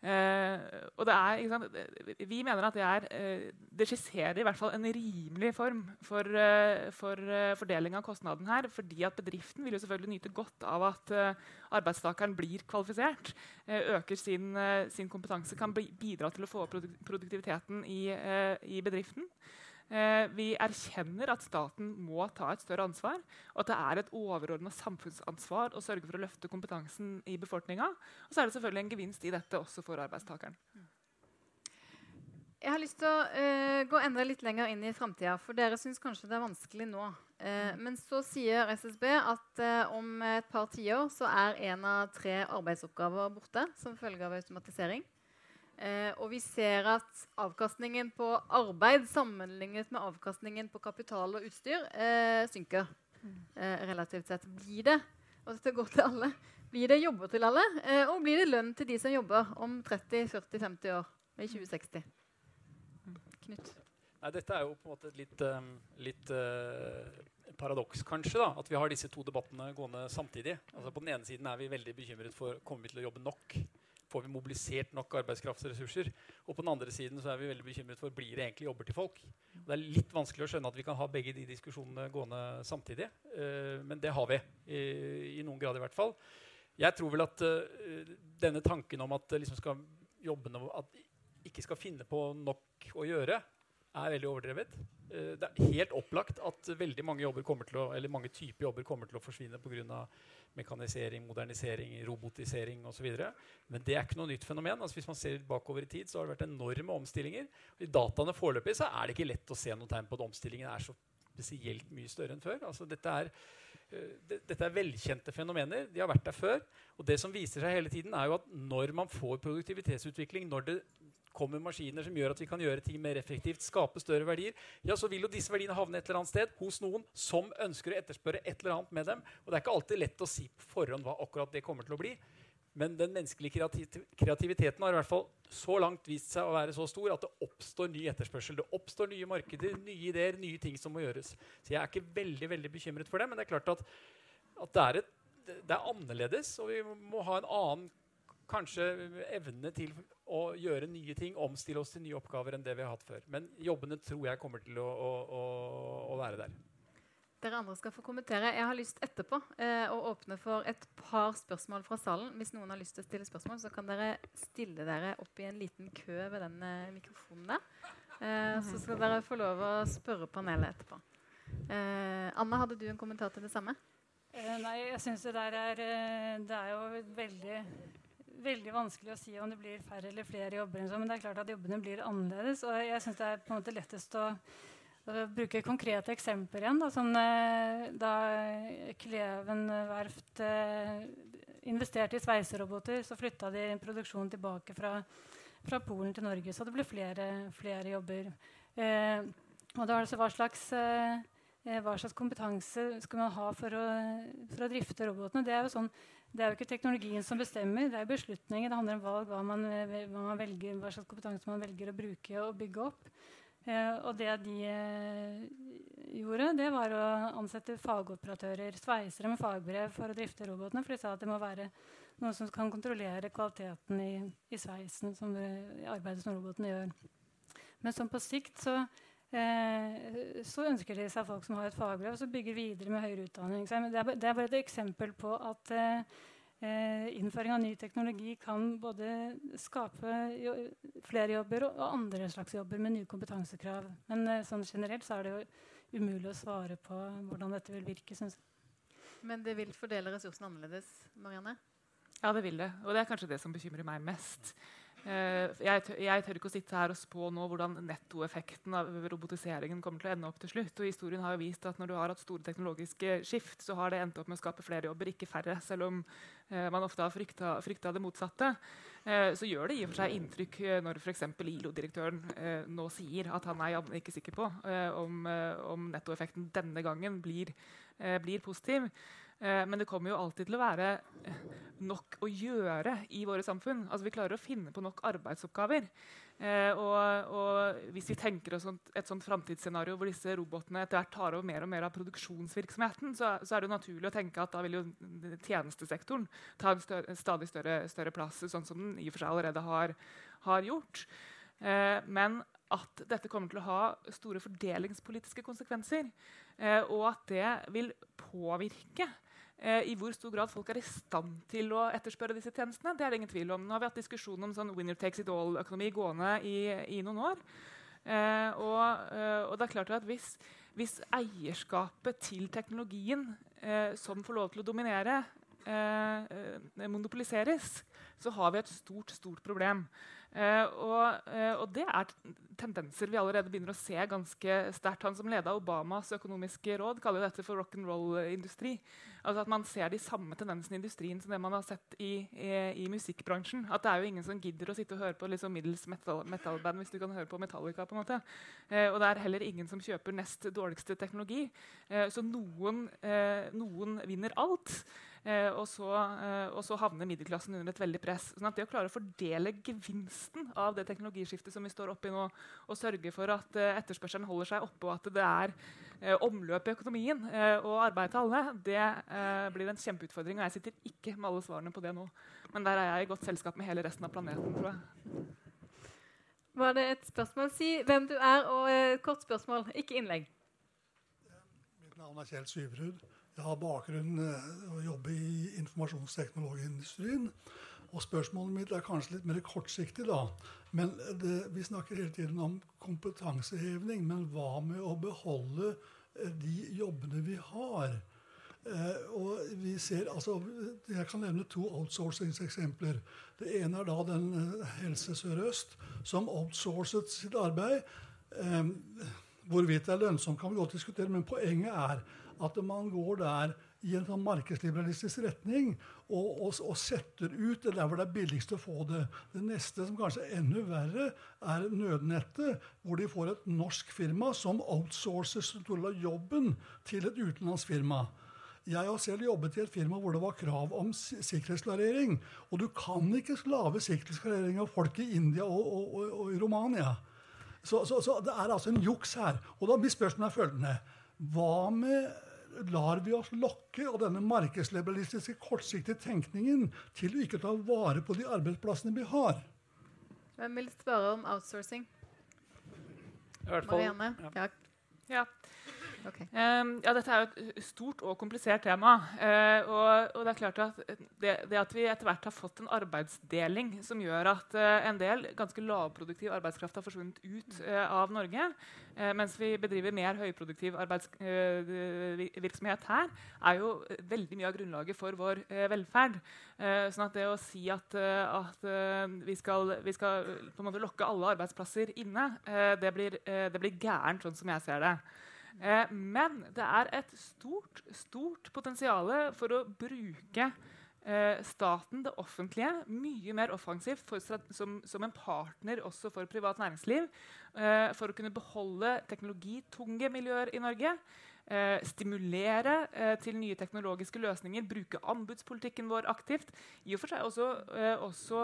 Eh, og det er, vi mener at det, er, eh, det skisserer i hvert fall en rimelig form for, eh, for fordeling av kostnaden her. fordi at bedriften vil jo selvfølgelig nyte godt av at arbeidstakeren blir kvalifisert. Øker sin, sin, kompetanse, kan bidra til å få opp produktiviteten i, i bedriften. Eh, vi erkjenner at staten må ta et større ansvar, og at det er et overordna samfunnsansvar å sørge for å løfte kompetansen i befolkninga. Og så er det selvfølgelig en gevinst i dette også for arbeidstakeren. Jeg har lyst til å uh, gå enda litt lenger inn i framtida, for dere syns kanskje det er vanskelig nå. Uh, men så sier SSB at uh, om et par tiår så er én av tre arbeidsoppgaver borte som følge av automatisering. Og vi ser at avkastningen på arbeid sammenlignet med avkastningen på kapital og utstyr synker relativt sett. Blir det og dette går til alle, blir det jobber til alle, og blir det lønn til de som jobber om 30-40-50 år i 2060? Knut? Nei, dette er jo på en måte et litt, um, litt uh, paradoks, kanskje. da, At vi har disse to debattene gående samtidig. Altså På den ene siden er vi veldig bekymret for kommer vi til å jobbe nok. Får vi mobilisert nok arbeidskraftsressurser? Og på den andre siden så er vi veldig bekymret for blir det egentlig jobber til folk. Og det er litt vanskelig å skjønne at vi kan ha begge de diskusjonene gående samtidig. Uh, men det har vi, i, i, noen grad i hvert fall. Jeg tror vel at uh, denne tanken om at liksom skal jobbene at ikke skal finne på nok å gjøre, er veldig overdrevet. Uh, det er helt opplagt at veldig mange, jobber kommer til å, eller mange typer jobber kommer til å forsvinne pga. mekanisering, modernisering, robotisering osv. Men det er ikke noe nytt fenomen. Altså, hvis man ser bakover i tid, så har det vært enorme omstillinger. I dataene foreløpig så er det ikke lett å se noe tegn på at omstillingen er så spesielt mye større enn før. Altså, dette er uh, dette er velkjente fenomener. De har vært der før. Og det som viser seg hele tiden er jo at Når man får produktivitetsutvikling, når det kommer maskiner som gjør at vi kan gjøre ting mer effektivt, skape større verdier, ja, så vil jo disse verdiene havne et eller annet sted hos noen som ønsker å etterspørre et eller annet med dem. Og det er ikke alltid lett å si på forhånd hva akkurat det kommer til å bli. Men den menneskelige kreativiteten har i hvert fall så langt vist seg å være så stor at det oppstår ny etterspørsel. Det oppstår nye markeder, nye ideer, nye ting som må gjøres. Så jeg er ikke veldig veldig bekymret for det, men det er klart at, at det, er et, det er annerledes, og vi må ha en annen kanskje evne til å gjøre nye ting, omstille oss til nye oppgaver enn det vi har hatt før. Men jobbene tror jeg kommer til å, å, å, å være der. Dere andre skal få kommentere. Jeg har lyst etterpå eh, å åpne for et par spørsmål fra salen. Hvis noen har lyst til å stille spørsmål, så kan dere stille dere opp i en liten kø ved den mikrofonen der. Eh, så skal dere få lov å spørre panelet etterpå. Eh, Anna, hadde du en kommentar til det samme? Eh, nei, jeg syns det der er eh, Det er jo veldig veldig vanskelig å si om det blir færre eller flere jobber. Men det er klart at jobbene blir annerledes. Og jeg syns det er på en måte lettest å, å bruke konkrete eksempler igjen. Da, som eh, da Kleven verft eh, investerte i sveiseroboter, så flytta de produksjonen tilbake fra, fra, Polen til Norge. Så det ble flere, flere jobber. Eh, og da altså hva slags eh, hva slags kompetanse skal man ha for å, for å drifte robotene. Det er jo sånn det er jo ikke teknologien som bestemmer, det er beslutninger. Det handler om valg, hva, man, hva, man velger, hva slags kompetanse man velger å bruke og bygge opp. Eh, og det de eh, gjorde, det var å ansette fagoperatører, sveisere med fagbrev, for å drifte robotene. For de sa at det må være noen som kan kontrollere kvaliteten i, i sveisen, som, i arbeidet som robotene gjør. Men som på sikt så Eh, så ønsker de seg folk som har et fagbrev, og så bygger videre med høyere utdanning. Så det, er, det er bare et eksempel på at eh, innføring av ny teknologi kan både skape jo, flere jobber og, og, andre slags jobber med nye kompetansekrav. Men eh, sånn generelt så er det jo umulig å svare på hvordan dette vil virke. Synes jeg. Men det vil fordele ressursene annerledes, Marianne? Ja, det vil det. Og det er kanskje det som bekymrer meg mest. Eh, jeg, tør, ikke å sitte her og spå nå hvordan nettoeffekten av robotiseringen kommer til å ende opp til slutt. Og historien har jo vist at Når du har hatt store teknologiske skift, så har det endt opp med å skape flere jobber, ikke færre. Selv om eh, man ofte har frykta, frykta det motsatte. Eh, så gjør det i og for seg inntrykk når f.eks. ILO-direktøren nå sier at han er ikke sikker på om, om, nettoeffekten denne gangen blir, blir positiv. Eh, men det kommer jo alltid til å være eh, nok å gjøre i våre samfunn. Altså Vi klarer å finne på nok arbeidsoppgaver. Eh, og, og, hvis vi tenker oss et sånt framtidsscenario hvor disse robotene etter hvert tar over mer og mer av produksjonsvirksomheten, så, så, er det jo naturlig å tenke at da vil jo tjenestesektoren ta en større, stadig større, større, plass, sånn som den i og for seg allerede har, har gjort. Eh, men at dette kommer til å ha store fordelingspolitiske konsekvenser. Eh, og at det vil påvirke i hvor stor grad folk er i stand til å etterspørre disse tjenestene. Det er det ingen tvil om. Nå har vi hatt diskusjon om sånn winner takes it all-økonomi gående i, i, noen år. Eh, og, eh, og, det er klart at hvis, hvis eierskapet til teknologien eh, som får lov til å dominere, eh, monopoliseres, så har vi et stort, stort problem. Eh, og, uh, og, det er tendenser vi allerede begynner å se ganske sterkt. Han som leda Obamas økonomiske råd, kaller dette for rock and roll-industri. Altså At man ser de samme tendensene i industrien som det man har sett i, i, i musikkbransjen. At det er jo ingen som gidder å sitte og høre på liksom middels metal-band metal hvis du kan høre på Metallica. på en måte. Eh, og det er heller ingen som kjøper nest dårligste teknologi. så noen, noen vinner alt. Eh, og, så, eh, og, så, havner middelklassen under et veldig press. Sånn at det å klare å fordele gevinsten av det teknologiskiftet som vi står oppe i nå, og sørge for at eh, etterspørselen holder seg oppe, og at det er omløp i økonomien eh, og arbeid til alle, det blir en kjempeutfordring. Og jeg sitter ikke med alle svarene på det nå. Men der er jeg i godt selskap med hele resten av planeten, tror jeg. Var det et spørsmål? Si hvem du er, og et kort spørsmål, ikke innlegg. Mitt navn er Kjell Syverud. Jeg har bakgrunn eh, å jobbe i informasjonsteknologiindustrien. Og spørsmålet mitt er kanskje litt mer kortsiktig, da. Men det, vi snakker hele tiden om kompetanseheving. Men hva med å beholde eh, de jobbene vi har? Eh, og vi ser, altså, Jeg kan nevne to outsourcingseksempler. Det ene er da den eh, Helse Sør-Øst som outsourcet sitt arbeid. Eh, hvorvidt det er lønnsomt, kan vi godt diskutere, men poenget er at man går der i en sånn markedsliberalistisk retning og, og, og, setter ut det der hvor det er billigst å få det. Det neste, som kanskje er enda verre, er nødnettet, hvor de får et norsk firma som outsourcer stor av jobben til et utenlandsk firma. Jeg har selv jobbet i et firma hvor det var krav om sikkerhetsklarering. Og du kan ikke lage sikkerhetsklarering av folk i India og, og, og i Romania. Så, så, så, det er altså en juks her. Og da blir spørsmålet følgende Hva med lar vi oss lokke av denne markedsliberalistiske, kortsiktige tenkningen til å ikke ta vare på de arbeidsplassene vi har. Hvem vil spørre om outsourcing? Marianne? Ja. ja. Okay. Um, ja, dette er jo et stort og komplisert tema. Uh, og, og, det er klart at det, det, at vi etter hvert har fått en arbeidsdeling som gjør at uh, en del ganske lavproduktiv arbeidskraft har forsvunnet ut uh, av Norge, mens vi bedriver mer høyproduktiv virksomhet her, er jo veldig mye av grunnlaget for vår velferd. sånn at det å si at, at vi skal, vi skal lokke alle arbeidsplasser inne, det blir, det blir gærent, sånn som jeg ser det. Eh, men det er et stort, stort potensial for å bruke eh, staten, det offentlige, mye mer offensivt for, som, som, en partner også for privat næringsliv. Eh, for å kunne beholde teknologitunge miljøer i Norge. Eh, stimulere eh, til nye teknologiske løsninger, bruke anbudspolitikken vår aktivt. I og for seg også, eh, også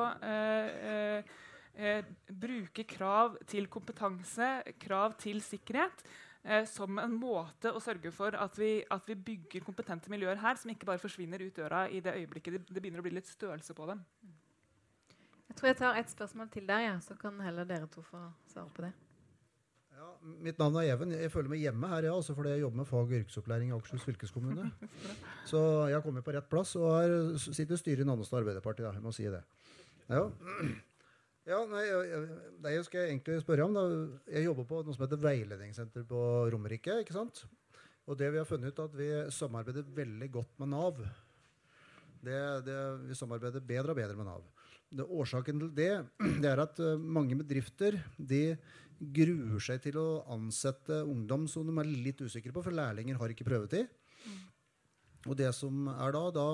bruke krav til kompetanse, krav til sikkerhet eh, som en måte å sørge for at vi, at vi, bygger kompetente miljøer her som ikke bare forsvinner ut døra i det øyeblikket det, det begynner å bli litt størrelse på dem. Jeg tror jeg tar et spørsmål til der, ja, så kan heller dere to få svare på det. Ja, mitt navn er Even. Jeg føler meg hjemme her, ja, altså fordi jeg jobber med fag- og yrkesopplæring i Akershus fylkeskommune. Så jeg har kommet på rett plass og har, sitter i styret i Nannestad Arbeiderparti. Da. Jeg må si det. Ja. Ja, nei, Det skal jeg egentlig spørre om, da, jeg jobber på noe som heter Veiledningssenter på Romerike. ikke sant? Og det vi har funnet ut, at vi samarbeider veldig godt med Nav. Det, det, vi samarbeider bedre og bedre med Nav. Det, årsaken til det, det er at uh, mange bedrifter de gruer seg til å ansette ungdom som de er litt usikre på, for lærlinger har ikke prøvetid. Mm. Og det som er da, da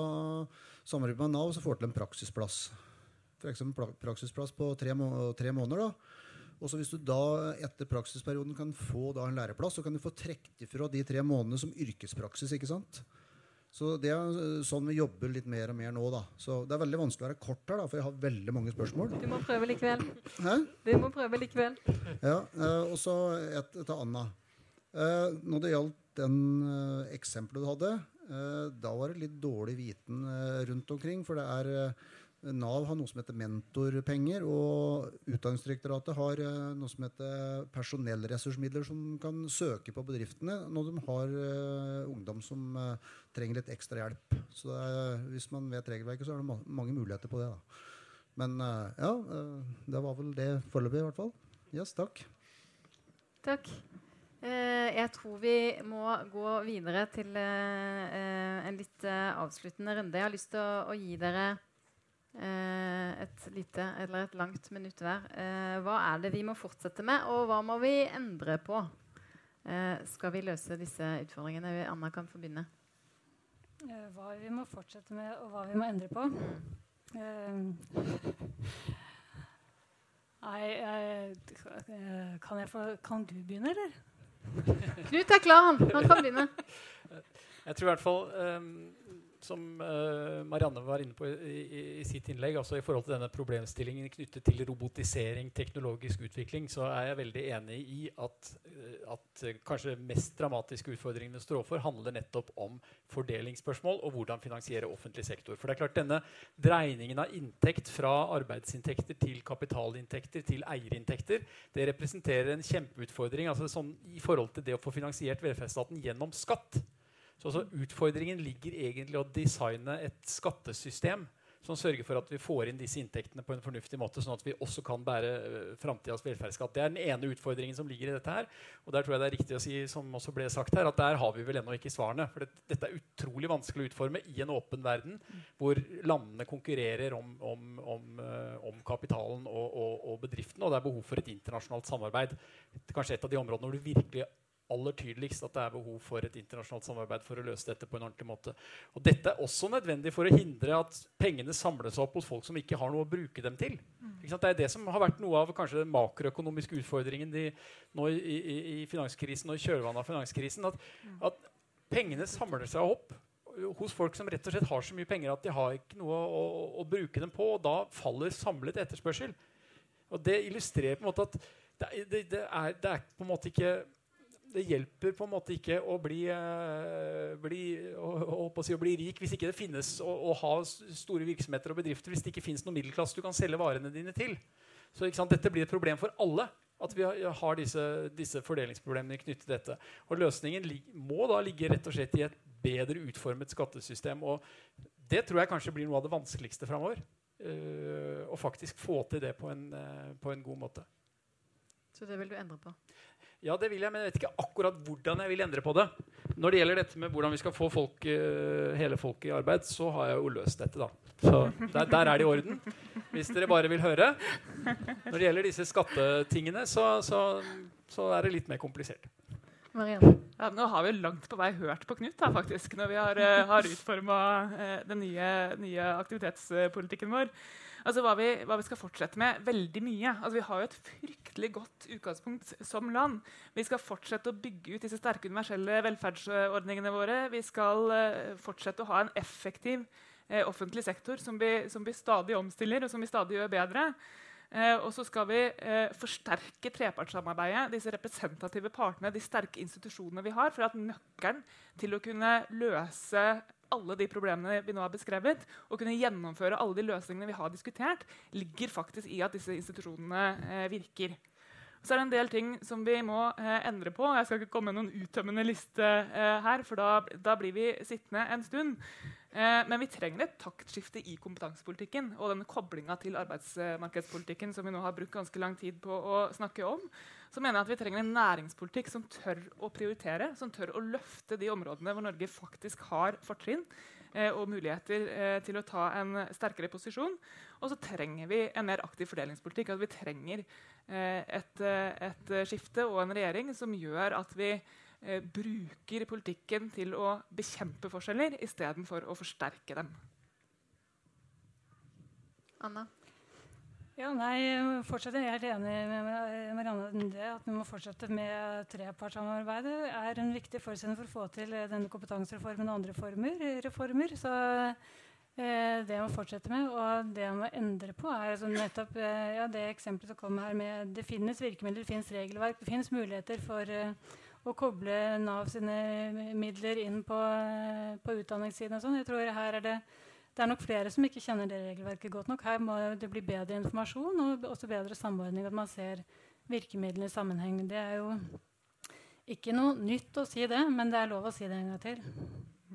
samarbeider med Nav, så får til en praksisplass f.eks. praksisplass på tre, må tre måneder. da, og så Hvis du da etter praksisperioden kan få da en læreplass, så kan du få trukket ifra de tre månedene som yrkespraksis. ikke sant? Så Det er sånn vi jobber litt mer og mer nå. da. Så Det er veldig vanskelig å være kort her, da, for jeg har veldig mange spørsmål. Du må prøve likevel. Hæ? Du må prøve likevel. Ja, eh, Og så et til Anna. Eh, når det gjaldt den eh, eksempelet du hadde, da var det litt dårlig viten rundt omkring. For det er Nav har noe som heter mentorpenger, og Utdanningsdirektoratet har eh, noe som heter personellressursmidler som kan søke på bedriftene når de har uh, ungdom som uh, trenger litt ekstra hjelp. Så er, hvis man vet regelverket, så er det mange muligheter på det. Da. Men ja, det var vel det foreløpig, i hvert fall. Yes, takk. Takk. Eh, jeg tror vi må gå videre til eh, eh en litt eh, avsluttende runde. Jeg har lyst til å, gi dere eh, et lite eller et langt minutt hver. Eh, hva er det vi må fortsette med, og hva må vi endre på? skal vi løse disse utfordringene? Anna kan få begynne. hva vi må fortsette med, og hva vi må endre på? Nei, kan, jeg få, kan du begynne, eller? Knut er klar, han. Han kan begynne. Jeg tror i hvert fall um, som uh, Marianne var inne på i, i, i, sitt innlegg, altså i forhold til denne problemstillingen knyttet til robotisering, teknologisk utvikling, så er jeg veldig enig i at, uh, at uh, kanskje mest dramatiske utfordringene står overfor, handler nettopp om fordelingsspørsmål og hvordan finansiere offentlig sektor. For det er klart denne dreiningen av inntekt fra arbeidsinntekter til kapitalinntekter til eierinntekter, det representerer en kjempeutfordring altså sånn, i forhold til det å få finansiert velferdsstaten gjennom skatt. Så altså, Utfordringen ligger egentlig å designe et skattesystem som sørger for at vi får inn disse inntektene på en fornuftig måte, sånn at vi også kan bære uh, framtidas velferdsskatt. Det er den ene utfordringen som ligger i dette her. Og der tror jeg det er riktig å si, som også ble sagt her, at der har vi vel ennå ikke svarene. For det, dette er utrolig vanskelig å utforme i en åpen verden hvor landene konkurrerer om, om, om, uh, om kapitalen og, og, og, bedriftene, og det er behov for et internasjonalt samarbeid. Kanskje et av de områdene hvor du virkelig aller tydeligst at det er behov for et internasjonalt samarbeid for å løse dette på en ordentlig måte. Og dette er også nødvendig for å hindre at pengene samles opp hos folk som ikke har noe å bruke dem til. Det er det som har vært noe av kanskje den makroøkonomiske utfordringen de, nå i, i, i, finanskrisen og i kjølvannet av finanskrisen. At, at, pengene samler seg opp hos folk som rett og slett har så mye penger at de har ikke noe å, å, å bruke dem på. Og da faller samlet etterspørsel. Og det illustrerer på en måte at det, det, det, er, det er på en måte ikke det hjelper på en måte ikke å bli, uh, bli, å, å, si, å bli, rik hvis ikke det finnes å, å, ha store virksomheter og bedrifter, hvis det ikke finnes noen middelklasse du kan selge varene dine til. Så Dette blir et problem for alle. At vi har disse, disse fordelingsproblemene knyttet til dette. Og Løsningen må da ligge rett og slett i et bedre utformet skattesystem. Og det tror jeg kanskje blir noe av det vanskeligste framover. Uh, å faktisk få til det på en, uh, på en god måte. Så det vil du endre på? Ja, det vil jeg, men jeg vet ikke akkurat hvordan jeg vil endre på det. Når det gjelder dette med hvordan vi skal få folk, uh, hele folket i arbeid, så har jeg jo løst dette, da. Så der, der, er det i orden. Hvis dere bare vil høre. Når det gjelder disse skattetingene, så, så, så er det litt mer komplisert. Marianne? Ja, nå har vi langt på vei hørt på Knut da, faktisk, når vi har, uh, har utforma uh, den nye, nye aktivitetspolitikken vår. Altså hva vi, hva vi, skal fortsette med. Veldig mye. Altså Vi har jo et fryktelig godt utgangspunkt som land. Vi skal fortsette å bygge ut disse sterke universelle velferdsordningene våre. Vi skal uh, fortsette å ha en effektiv uh, offentlig sektor som vi, som vi, stadig omstiller, og som vi stadig gjør bedre. Uh, og så skal vi forsterke trepartssamarbeidet, disse representative partene, de sterke institusjonene vi har, for at nøkkelen til å kunne løse alle de problemene vi nå har beskrevet, og kunne gjennomføre alle de løsningene vi har diskutert, ligger faktisk i at disse institusjonene eh, virker. Så er det en del ting som vi må eh, endre på. Jeg skal ikke komme med noen uttømmende liste eh, her, for da, da, blir vi sittende en stund. Eh, men vi trenger et taktskifte i kompetansepolitikken og denne koblinga til arbeidsmarkedspolitikken som vi nå har brukt ganske lang tid på å snakke om så mener jeg at vi trenger en næringspolitikk som tør å prioritere, som tør å løfte de områdene hvor Norge faktisk har fortrinn eh, og muligheter eh, til å ta en sterkere posisjon. Og så trenger vi en mer aktiv fordelingspolitikk. At vi trenger et, et, skifte og en regjering som gjør at vi eh, bruker politikken til å bekjempe forskjeller istedenfor å forsterke dem. Anna? Ja, nei, fortsatt er helt enig med Marianne det at vi må fortsette med trepartssamarbeidet. er en viktig forutsetning for å få til denne kompetansereformen og andre former, reformer. Så eh, det må fortsette med. Og det man må endre på, er altså nettopp eh, ja, det eksempelet som kom her med Det finnes virkemidler, det finnes regelverk, det finnes muligheter for eh, å koble Nav sine midler inn på, på utdanningssiden og sånn. Jeg tror her er det det er nok flere som ikke kjenner det regelverket godt nok. Her må det bli bedre informasjon og også bedre samordning. At man ser virkemidlene i sammenheng. Det er jo ikke noe nytt å si det, men det er lov å si det en gang til.